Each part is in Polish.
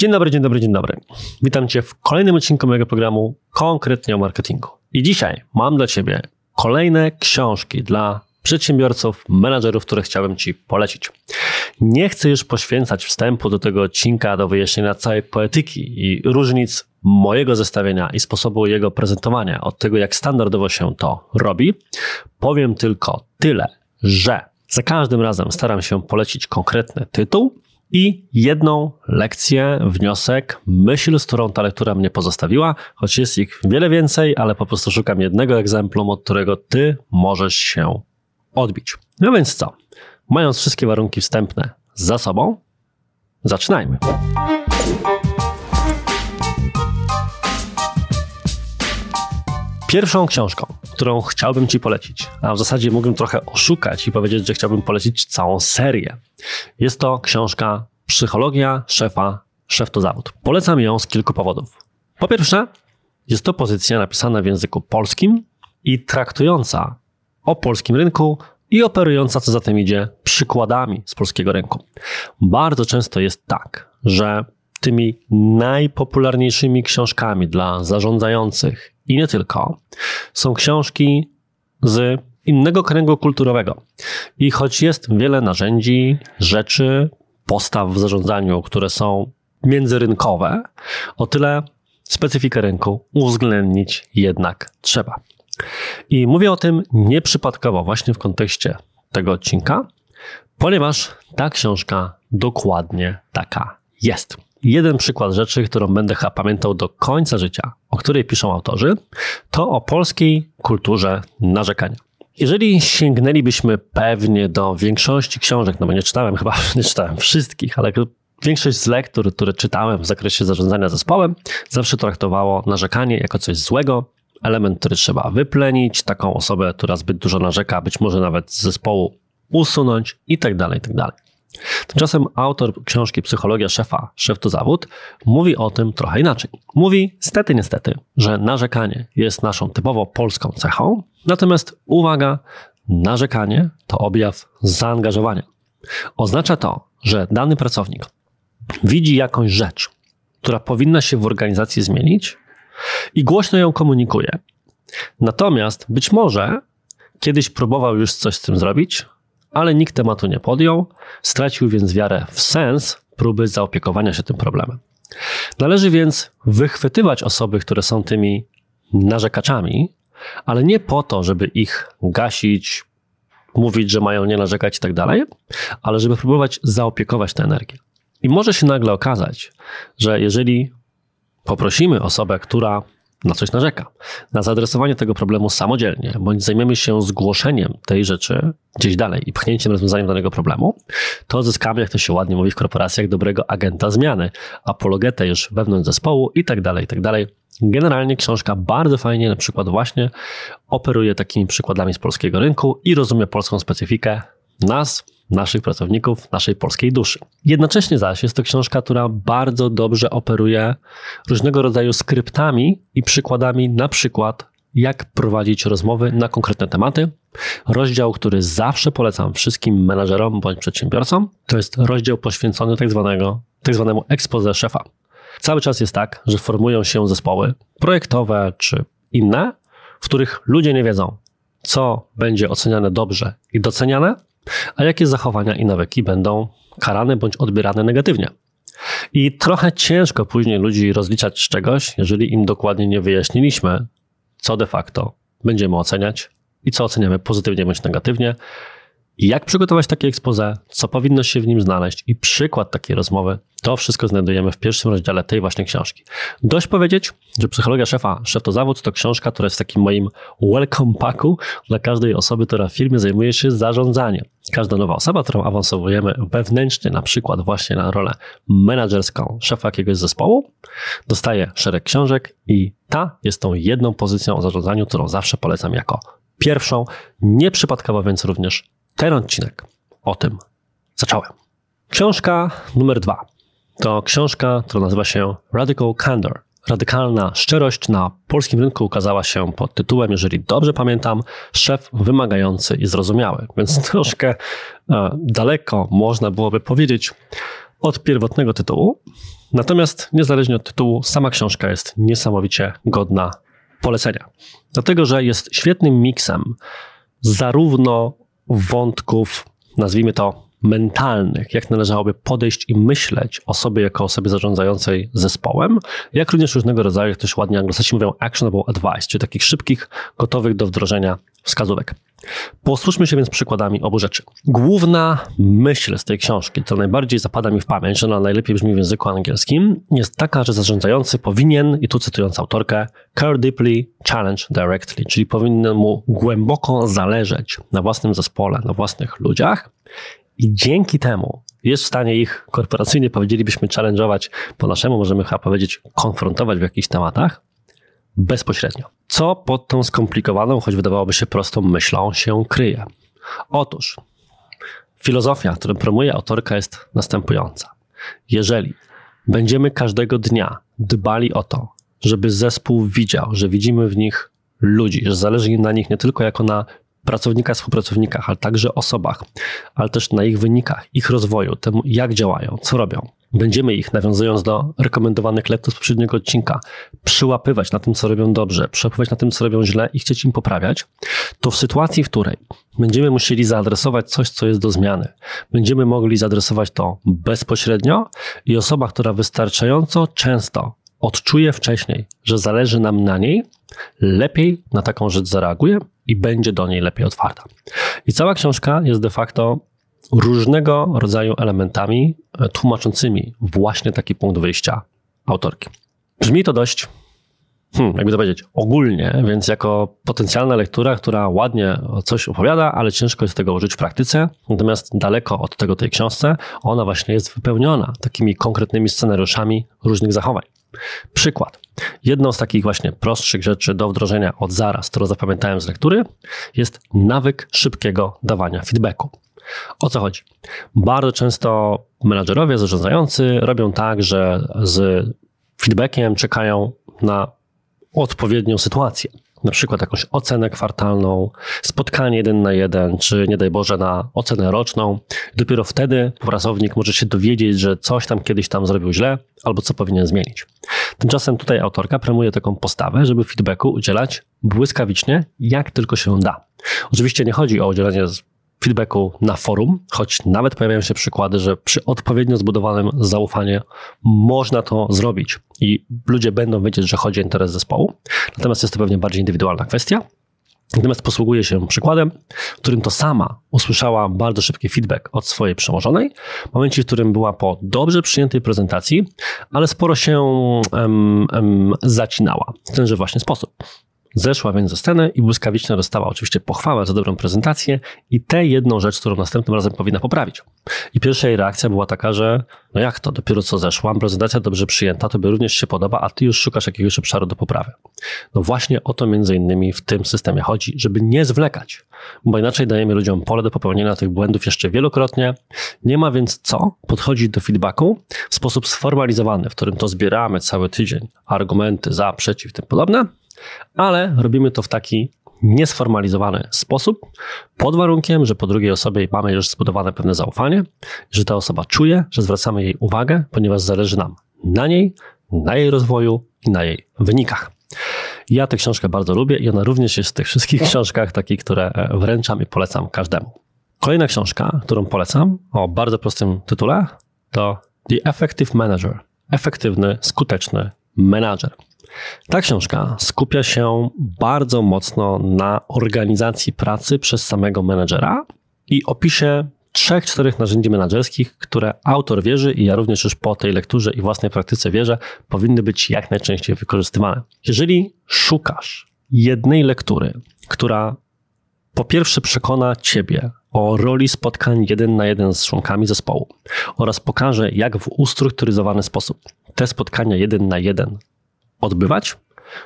Dzień dobry, dzień dobry, dzień dobry. Witam Cię w kolejnym odcinku mojego programu konkretnie o marketingu. I dzisiaj mam dla Ciebie kolejne książki dla przedsiębiorców, menadżerów, które chciałbym Ci polecić. Nie chcę już poświęcać wstępu do tego odcinka do wyjaśnienia całej poetyki i różnic mojego zestawienia i sposobu jego prezentowania od tego, jak standardowo się to robi. Powiem tylko tyle, że za każdym razem staram się polecić konkretny tytuł i jedną lekcję, wniosek, myśl, z którą ta lektura mnie pozostawiła, choć jest ich wiele więcej, ale po prostu szukam jednego egzemplu, od którego ty możesz się odbić. No więc co? Mając wszystkie warunki wstępne za sobą, zaczynajmy. Pierwszą książką, którą chciałbym Ci polecić, a w zasadzie mógłbym trochę oszukać i powiedzieć, że chciałbym polecić całą serię, jest to książka Psychologia szefa, szef to zawód. Polecam ją z kilku powodów. Po pierwsze, jest to pozycja napisana w języku polskim i traktująca o polskim rynku i operująca, co za tym idzie, przykładami z polskiego rynku. Bardzo często jest tak, że tymi najpopularniejszymi książkami dla zarządzających i nie tylko są książki z innego kręgu kulturowego. I choć jest wiele narzędzi, rzeczy, postaw w zarządzaniu, które są międzyrynkowe, o tyle specyfikę rynku uwzględnić jednak trzeba. I mówię o tym nieprzypadkowo właśnie w kontekście tego odcinka, ponieważ ta książka dokładnie taka jest. Jeden przykład rzeczy, którą będę chyba pamiętał do końca życia, o której piszą autorzy, to o polskiej kulturze narzekania. Jeżeli sięgnęlibyśmy pewnie do większości książek, no bo nie czytałem chyba, nie czytałem wszystkich, ale większość z lektur, które czytałem w zakresie zarządzania zespołem, zawsze traktowało narzekanie jako coś złego, element, który trzeba wyplenić, taką osobę, która zbyt dużo narzeka, być może nawet z zespołu usunąć i tak dalej, tak dalej. Tymczasem autor książki Psychologia szefa, szef to zawód, mówi o tym trochę inaczej. Mówi, stety, niestety, że narzekanie jest naszą typowo polską cechą, natomiast uwaga, narzekanie to objaw zaangażowania. Oznacza to, że dany pracownik widzi jakąś rzecz, która powinna się w organizacji zmienić i głośno ją komunikuje. Natomiast być może kiedyś próbował już coś z tym zrobić, ale nikt tematu nie podjął, stracił więc wiarę w sens próby zaopiekowania się tym problemem. Należy więc wychwytywać osoby, które są tymi narzekaczami, ale nie po to, żeby ich gasić, mówić, że mają nie narzekać i tak dalej, ale żeby próbować zaopiekować tę energię. I może się nagle okazać, że jeżeli poprosimy osobę, która na coś narzeka, na zaadresowanie tego problemu samodzielnie, bądź zajmiemy się zgłoszeniem tej rzeczy gdzieś dalej i pchnięciem rozwiązaniem danego problemu, to zyskamy, jak to się ładnie mówi w korporacjach, dobrego agenta zmiany, apologetę już wewnątrz zespołu i tak dalej, i tak dalej. Generalnie książka bardzo fajnie na przykład właśnie operuje takimi przykładami z polskiego rynku i rozumie polską specyfikę nas, naszych pracowników, naszej polskiej duszy. Jednocześnie zaś jest to książka, która bardzo dobrze operuje różnego rodzaju skryptami i przykładami, na przykład jak prowadzić rozmowy na konkretne tematy. Rozdział, który zawsze polecam wszystkim menadżerom bądź przedsiębiorcom, to jest rozdział poświęcony tak, zwanego, tak zwanemu expose szefa. Cały czas jest tak, że formują się zespoły projektowe czy inne, w których ludzie nie wiedzą, co będzie oceniane dobrze i doceniane, a jakie zachowania i nawyki będą karane bądź odbierane negatywnie. I trochę ciężko później ludzi rozliczać z czegoś, jeżeli im dokładnie nie wyjaśniliśmy, co de facto będziemy oceniać i co oceniamy pozytywnie bądź negatywnie, jak przygotować takie expose, co powinno się w nim znaleźć? I przykład takiej rozmowy, to wszystko znajdujemy w pierwszym rozdziale tej właśnie książki. Dość powiedzieć, że Psychologia Szefa, Szef to Zawód to książka, która jest w takim moim welcome packu. Dla każdej osoby, która w firmie zajmuje się zarządzaniem. Każda nowa osoba, którą awansowujemy wewnętrznie, na przykład właśnie na rolę menedżerską szefa jakiegoś zespołu, dostaje szereg książek i ta jest tą jedną pozycją o zarządzaniu, którą zawsze polecam jako pierwszą, nieprzypadkowo więc również ten odcinek o tym zacząłem. Książka numer dwa to książka, która nazywa się Radical Candor. Radykalna szczerość na polskim rynku ukazała się pod tytułem, jeżeli dobrze pamiętam, szef wymagający i zrozumiały. Więc troszkę e, daleko można byłoby powiedzieć od pierwotnego tytułu. Natomiast niezależnie od tytułu, sama książka jest niesamowicie godna polecenia. Dlatego, że jest świetnym miksem zarówno wątków, nazwijmy to mentalnych, jak należałoby podejść i myśleć o sobie jako osobie zarządzającej zespołem, jak również różnego rodzaju, jak też ładnie anglosasi mówią, actionable advice, czyli takich szybkich, gotowych do wdrożenia wskazówek. Posłuchajmy się więc przykładami obu rzeczy. Główna myśl z tej książki, co najbardziej zapada mi w pamięć, ona najlepiej brzmi w języku angielskim, jest taka, że zarządzający powinien, i tu cytując autorkę, care deeply, challenge directly, czyli powinien mu głęboko zależeć na własnym zespole, na własnych ludziach i dzięki temu jest w stanie ich korporacyjnie, powiedzielibyśmy, challenge'ować po naszemu, możemy chyba powiedzieć, konfrontować w jakichś tematach bezpośrednio. Co pod tą skomplikowaną, choć wydawałoby się prostą myślą, się kryje? Otóż filozofia, którą promuje autorka, jest następująca. Jeżeli będziemy każdego dnia dbali o to, żeby zespół widział, że widzimy w nich ludzi, że zależy im na nich nie tylko jako na pracownikach, współpracownikach, ale także osobach, ale też na ich wynikach, ich rozwoju, temu jak działają, co robią. Będziemy ich, nawiązując do rekomendowanych lektur z poprzedniego odcinka, przyłapywać na tym, co robią dobrze, przyłapywać na tym, co robią źle i chcieć im poprawiać, to w sytuacji, w której będziemy musieli zaadresować coś, co jest do zmiany, będziemy mogli zaadresować to bezpośrednio i osoba, która wystarczająco często odczuje wcześniej, że zależy nam na niej, lepiej na taką rzecz zareaguje i będzie do niej lepiej otwarta. I cała książka jest de facto różnego rodzaju elementami e, tłumaczącymi właśnie taki punkt wyjścia autorki. Brzmi to dość, hmm, jakby to powiedzieć, ogólnie, więc jako potencjalna lektura, która ładnie coś opowiada, ale ciężko jest tego użyć w praktyce. Natomiast daleko od tego tej książce, ona właśnie jest wypełniona takimi konkretnymi scenariuszami różnych zachowań. Przykład. Jedną z takich właśnie prostszych rzeczy do wdrożenia od zaraz, którą zapamiętałem z lektury, jest nawyk szybkiego dawania feedbacku. O co chodzi? Bardzo często menadżerowie, zarządzający robią tak, że z feedbackiem czekają na odpowiednią sytuację. Na przykład jakąś ocenę kwartalną, spotkanie jeden na jeden, czy nie daj Boże na ocenę roczną. Dopiero wtedy pracownik może się dowiedzieć, że coś tam kiedyś tam zrobił źle, albo co powinien zmienić. Tymczasem tutaj autorka promuje taką postawę, żeby feedbacku udzielać błyskawicznie, jak tylko się da. Oczywiście nie chodzi o udzielanie feedbacku na forum, choć nawet pojawiają się przykłady, że przy odpowiednio zbudowanym zaufaniu można to zrobić i ludzie będą wiedzieć, że chodzi o interes zespołu. Natomiast jest to pewnie bardziej indywidualna kwestia. Natomiast posługuje się przykładem, w którym to sama usłyszała bardzo szybki feedback od swojej przełożonej, w momencie, w którym była po dobrze przyjętej prezentacji, ale sporo się um, zacinała w tenże właśnie sposób. Zeszła więc ze sceny i błyskawicznie dostała oczywiście pochwałę za dobrą prezentację i tę jedną rzecz, którą następnym razem powinna poprawić. I pierwsza jej reakcja była taka, że no jak to, dopiero co zeszłam, prezentacja dobrze przyjęta, tobie również się podoba, a ty już szukasz jakiegoś obszaru do poprawy. No właśnie o to między innymi w tym systemie chodzi, żeby nie zwlekać, bo inaczej dajemy ludziom pole do popełnienia tych błędów jeszcze wielokrotnie. Nie ma więc co podchodzić do feedbacku w sposób sformalizowany, w którym to zbieramy cały tydzień argumenty za, przeciw, tym podobne, ale robimy to w taki niesformalizowany sposób, pod warunkiem, że po drugiej osobie mamy już zbudowane pewne zaufanie, że ta osoba czuje, że zwracamy jej uwagę, ponieważ zależy nam na niej, na jej rozwoju i na jej wynikach. Ja tę książkę bardzo lubię i ona również jest w tych wszystkich książkach takich, które e, wręczam i polecam każdemu. Kolejna książka, którą polecam o bardzo prostym tytule to The Effective Manager. Efektywny, skuteczny menadżer. Ta książka skupia się bardzo mocno na organizacji pracy przez samego menedżera i opisie trzech, czterech narzędzi menedżerskich, które autor wierzy i ja również już po tej lekturze i własnej praktyce wierzę, powinny być jak najczęściej wykorzystywane. Jeżeli szukasz jednej lektury, która po pierwsze przekona ciebie o roli spotkań jeden na jeden z członkami zespołu oraz pokaże, jak w ustrukturyzowany sposób te spotkania jeden na jeden odbywać,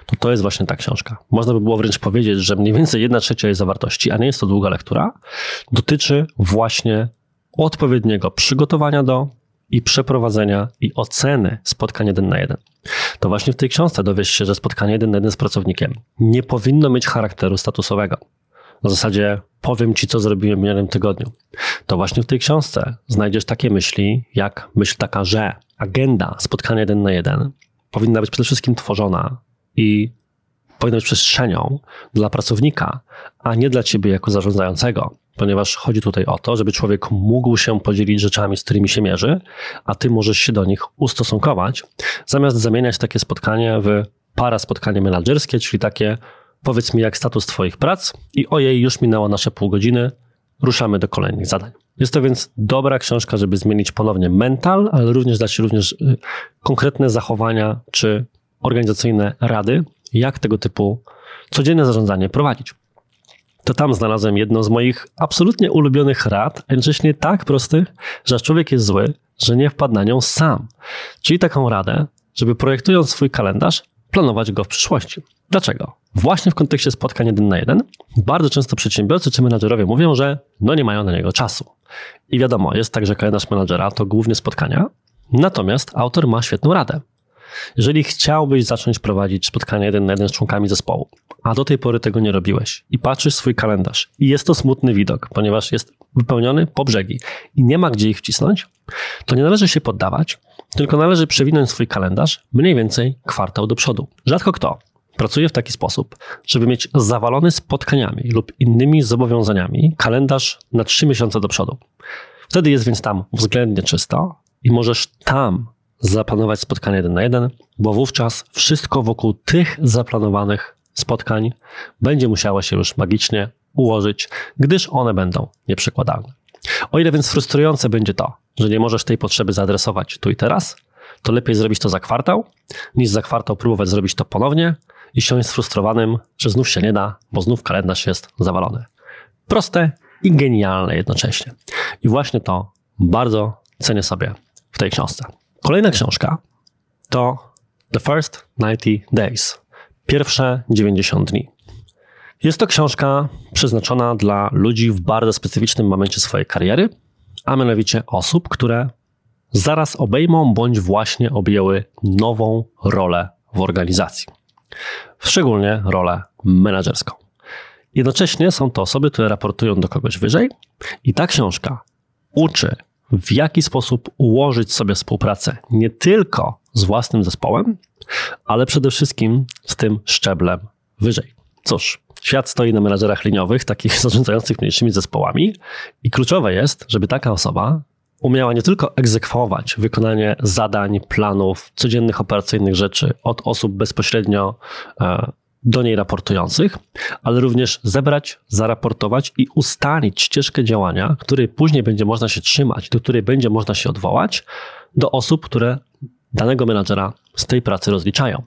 to to jest właśnie ta książka. Można by było wręcz powiedzieć, że mniej więcej jedna trzecia jej zawartości, a nie jest to długa lektura, dotyczy właśnie odpowiedniego przygotowania do i przeprowadzenia i oceny spotkań jeden na jeden. To właśnie w tej książce dowiesz się, że spotkanie jeden na jeden z pracownikiem nie powinno mieć charakteru statusowego. na zasadzie powiem ci, co zrobiłem w minionym tygodniu. To właśnie w tej książce znajdziesz takie myśli, jak myśl taka, że agenda spotkania jeden na jeden powinna być przede wszystkim tworzona i powinna być przestrzenią dla pracownika, a nie dla ciebie jako zarządzającego, ponieważ chodzi tutaj o to, żeby człowiek mógł się podzielić rzeczami, z którymi się mierzy, a ty możesz się do nich ustosunkować, zamiast zamieniać takie spotkanie w para spotkanie menedżerskie, czyli takie powiedz mi jak status twoich prac i ojej, już minęło nasze pół godziny, ruszamy do kolejnych zadań. Jest to więc dobra książka, żeby zmienić ponownie mental, ale również dać również y, konkretne zachowania czy organizacyjne rady, jak tego typu codzienne zarządzanie prowadzić. To tam znalazłem jedno z moich absolutnie ulubionych rad, jednocześnie tak prostych, że człowiek jest zły, że nie wpadł na nią sam. Czyli taką radę, żeby projektując swój kalendarz, planować go w przyszłości. Dlaczego? Właśnie w kontekście spotkań jeden na jeden, bardzo często przedsiębiorcy czy menadżerowie mówią, że no nie mają na niego czasu. I wiadomo, jest tak, że kalendarz menadżera to głównie spotkania, natomiast autor ma świetną radę. Jeżeli chciałbyś zacząć prowadzić spotkania jeden na jeden z członkami zespołu, a do tej pory tego nie robiłeś i patrzysz swój kalendarz i jest to smutny widok, ponieważ jest wypełniony po brzegi i nie ma gdzie ich wcisnąć, to nie należy się poddawać, tylko należy przewinąć swój kalendarz mniej więcej kwartał do przodu. Rzadko kto pracuje w taki sposób, żeby mieć zawalony spotkaniami lub innymi zobowiązaniami kalendarz na trzy miesiące do przodu. Wtedy jest więc tam względnie czysto i możesz tam zaplanować spotkanie jeden na jeden, bo wówczas wszystko wokół tych zaplanowanych spotkań będzie musiało się już magicznie ułożyć, gdyż one będą nieprzekładalne. O ile więc frustrujące będzie to, że nie możesz tej potrzeby zaadresować tu i teraz, to lepiej zrobić to za kwartał, niż za kwartał próbować zrobić to ponownie i siąść sfrustrowanym, że znów się nie da, bo znów kalendarz jest zawalony. Proste i genialne jednocześnie. I właśnie to bardzo cenię sobie w tej książce. Kolejna książka to The First 90 Days. Pierwsze 90 dni. Jest to książka przeznaczona dla ludzi w bardzo specyficznym momencie swojej kariery, a mianowicie osób, które zaraz obejmą bądź właśnie objęły nową rolę w organizacji. Szczególnie rolę menedżerską. Jednocześnie są to osoby, które raportują do kogoś wyżej i ta książka uczy, w jaki sposób ułożyć sobie współpracę nie tylko z własnym zespołem, ale przede wszystkim z tym szczeblem wyżej. Cóż, świat stoi na menedżerach liniowych, takich zarządzających mniejszymi zespołami i kluczowe jest, żeby taka osoba umiała nie tylko egzekwować wykonanie zadań, planów, codziennych operacyjnych rzeczy od osób bezpośrednio e, do niej raportujących, ale również zebrać, zaraportować i ustalić ścieżkę działania, której później będzie można się trzymać, do której będzie można się odwołać, do osób, które danego menadżera z tej pracy rozliczają.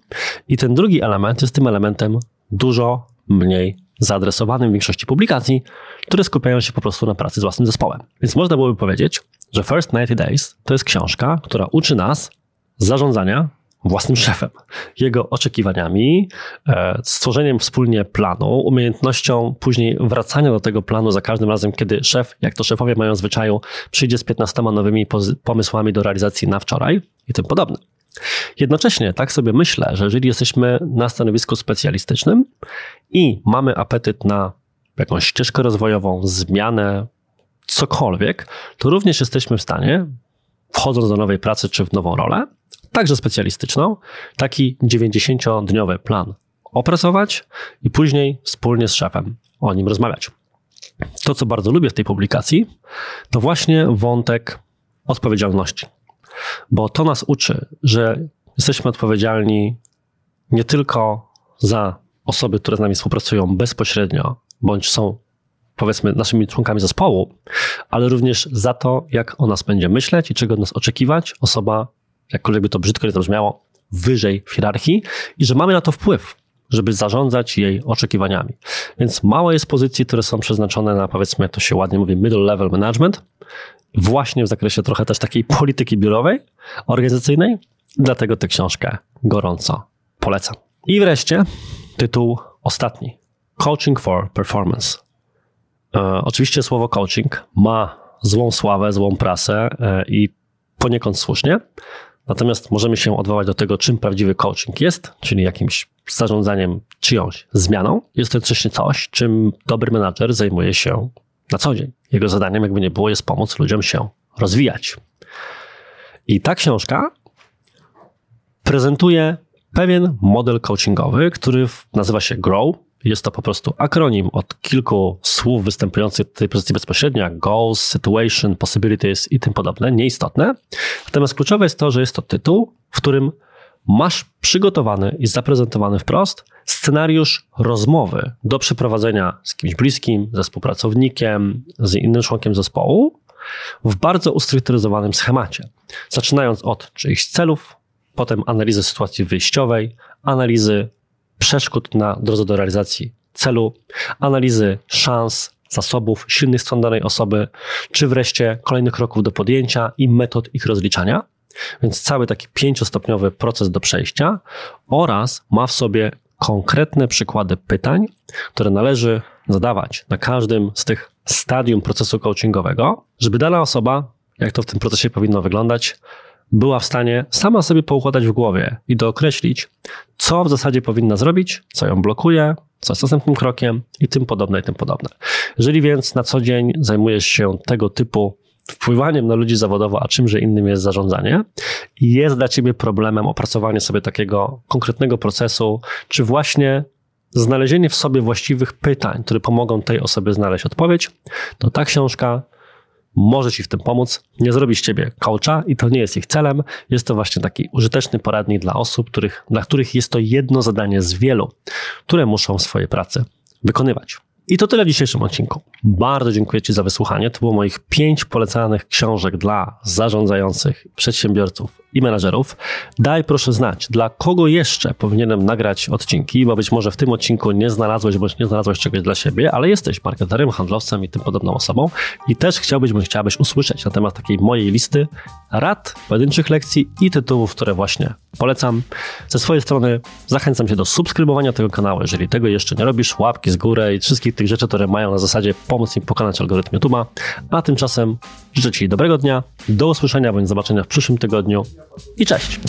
I ten drugi element jest tym elementem dużo mniej zaadresowanym w większości publikacji, które skupiają się po prostu na pracy z własnym zespołem. Więc można byłoby powiedzieć, że First 90 Days to jest książka, która uczy nas zarządzania własnym szefem, jego oczekiwaniami, e, stworzeniem wspólnie planu, umiejętnością później wracania do tego planu za każdym razem, kiedy szef, jak to szefowie mają zwyczaju, przyjdzie z 15 nowymi pomysłami do realizacji na wczoraj i tym podobne. Jednocześnie tak sobie myślę, że jeżeli jesteśmy na stanowisku specjalistycznym i mamy apetyt na jakąś ścieżkę rozwojową, zmianę, cokolwiek, to również jesteśmy w stanie, wchodząc do nowej pracy czy w nową rolę, także specjalistyczną, taki 90-dniowy plan opracować i później wspólnie z szefem o nim rozmawiać. To, co bardzo lubię w tej publikacji, to właśnie wątek odpowiedzialności, bo to nas uczy, że jesteśmy odpowiedzialni nie tylko za osoby, które z nami współpracują bezpośrednio, bądź są powiedzmy naszymi członkami zespołu, ale również za to, jak o nas będzie myśleć i czego od nas oczekiwać osoba, jakkolwiek by to brzydko nie zabrzmiało, wyżej w hierarchii i że mamy na to wpływ, żeby zarządzać jej oczekiwaniami. Więc mało jest pozycji, które są przeznaczone na, powiedzmy, to się ładnie mówi, middle level management, właśnie w zakresie trochę też takiej polityki biurowej, organizacyjnej, dlatego tę książkę gorąco polecam. I wreszcie tytuł ostatni. Coaching for Performance. E, oczywiście słowo coaching ma złą sławę, złą prasę e, i poniekąd słusznie, Natomiast możemy się odwołać do tego, czym prawdziwy coaching jest, czyli jakimś zarządzaniem czyjąś zmianą. Jest to jednocześnie coś, czym dobry menadżer zajmuje się na co dzień. Jego zadaniem, jakby nie było, jest pomóc ludziom się rozwijać. I ta książka prezentuje pewien model coachingowy, który nazywa się Grow. Jest to po prostu akronim od kilku słów występujących w tej pozycji bezpośrednio, jak goals, situation, possibilities i tym podobne, nieistotne. Natomiast kluczowe jest to, że jest to tytuł, w którym masz przygotowany i zaprezentowany wprost scenariusz rozmowy do przeprowadzenia z kimś bliskim, ze współpracownikiem, z innym członkiem zespołu w bardzo ustrukturyzowanym schemacie. Zaczynając od czyichś celów, potem analizy sytuacji wyjściowej, analizy przeszkód na drodze do realizacji celu, analizy szans, zasobów, silnych stron danej osoby, czy wreszcie kolejnych kroków do podjęcia i metod ich rozliczania. Więc cały taki pięciostopniowy proces do przejścia oraz ma w sobie konkretne przykłady pytań, które należy zadawać na każdym z tych stadium procesu coachingowego, żeby dana osoba, jak to w tym procesie powinno wyglądać, była w stanie sama sobie poukładać w głowie i dookreślić, co w zasadzie powinna zrobić, co ją blokuje, co jest następnym krokiem i tym podobne, i tym podobne. Jeżeli więc na co dzień zajmujesz się tego typu wpływaniem na ludzi zawodowo, a czymże innym jest zarządzanie, jest dla ciebie problemem opracowanie sobie takiego konkretnego procesu, czy właśnie znalezienie w sobie właściwych pytań, które pomogą tej osobie znaleźć odpowiedź, to ta książka może Ci w tym pomóc. Nie zrobi z Ciebie coacha i to nie jest ich celem. Jest to właśnie taki użyteczny poradnik dla osób, których, dla których jest to jedno zadanie z wielu, które muszą swoje prace wykonywać. I to tyle w dzisiejszym odcinku. Bardzo dziękuję Ci za wysłuchanie. To było moich pięć polecanych książek dla zarządzających, przedsiębiorców i menadżerów. Daj proszę znać, dla kogo jeszcze powinienem nagrać odcinki, bo być może w tym odcinku nie znalazłeś bądź nie znalazłeś czegoś dla siebie, ale jesteś marketerem, handlowcem i tym podobną osobą i też chciałbyś bądź chciałabyś usłyszeć na temat takiej mojej listy rad, pojedynczych lekcji i tytułów, które właśnie polecam. Ze swojej strony zachęcam Cię do subskrybowania tego kanału, jeżeli tego jeszcze nie robisz, łapki z góry i wszystkich tych rzeczy, które mają na zasadzie pomóc mi pokonać algorytm YouTube'a. A tymczasem życzę Ci dobrego dnia, do usłyszenia bądź zobaczenia w przyszłym tygodniu i cześć!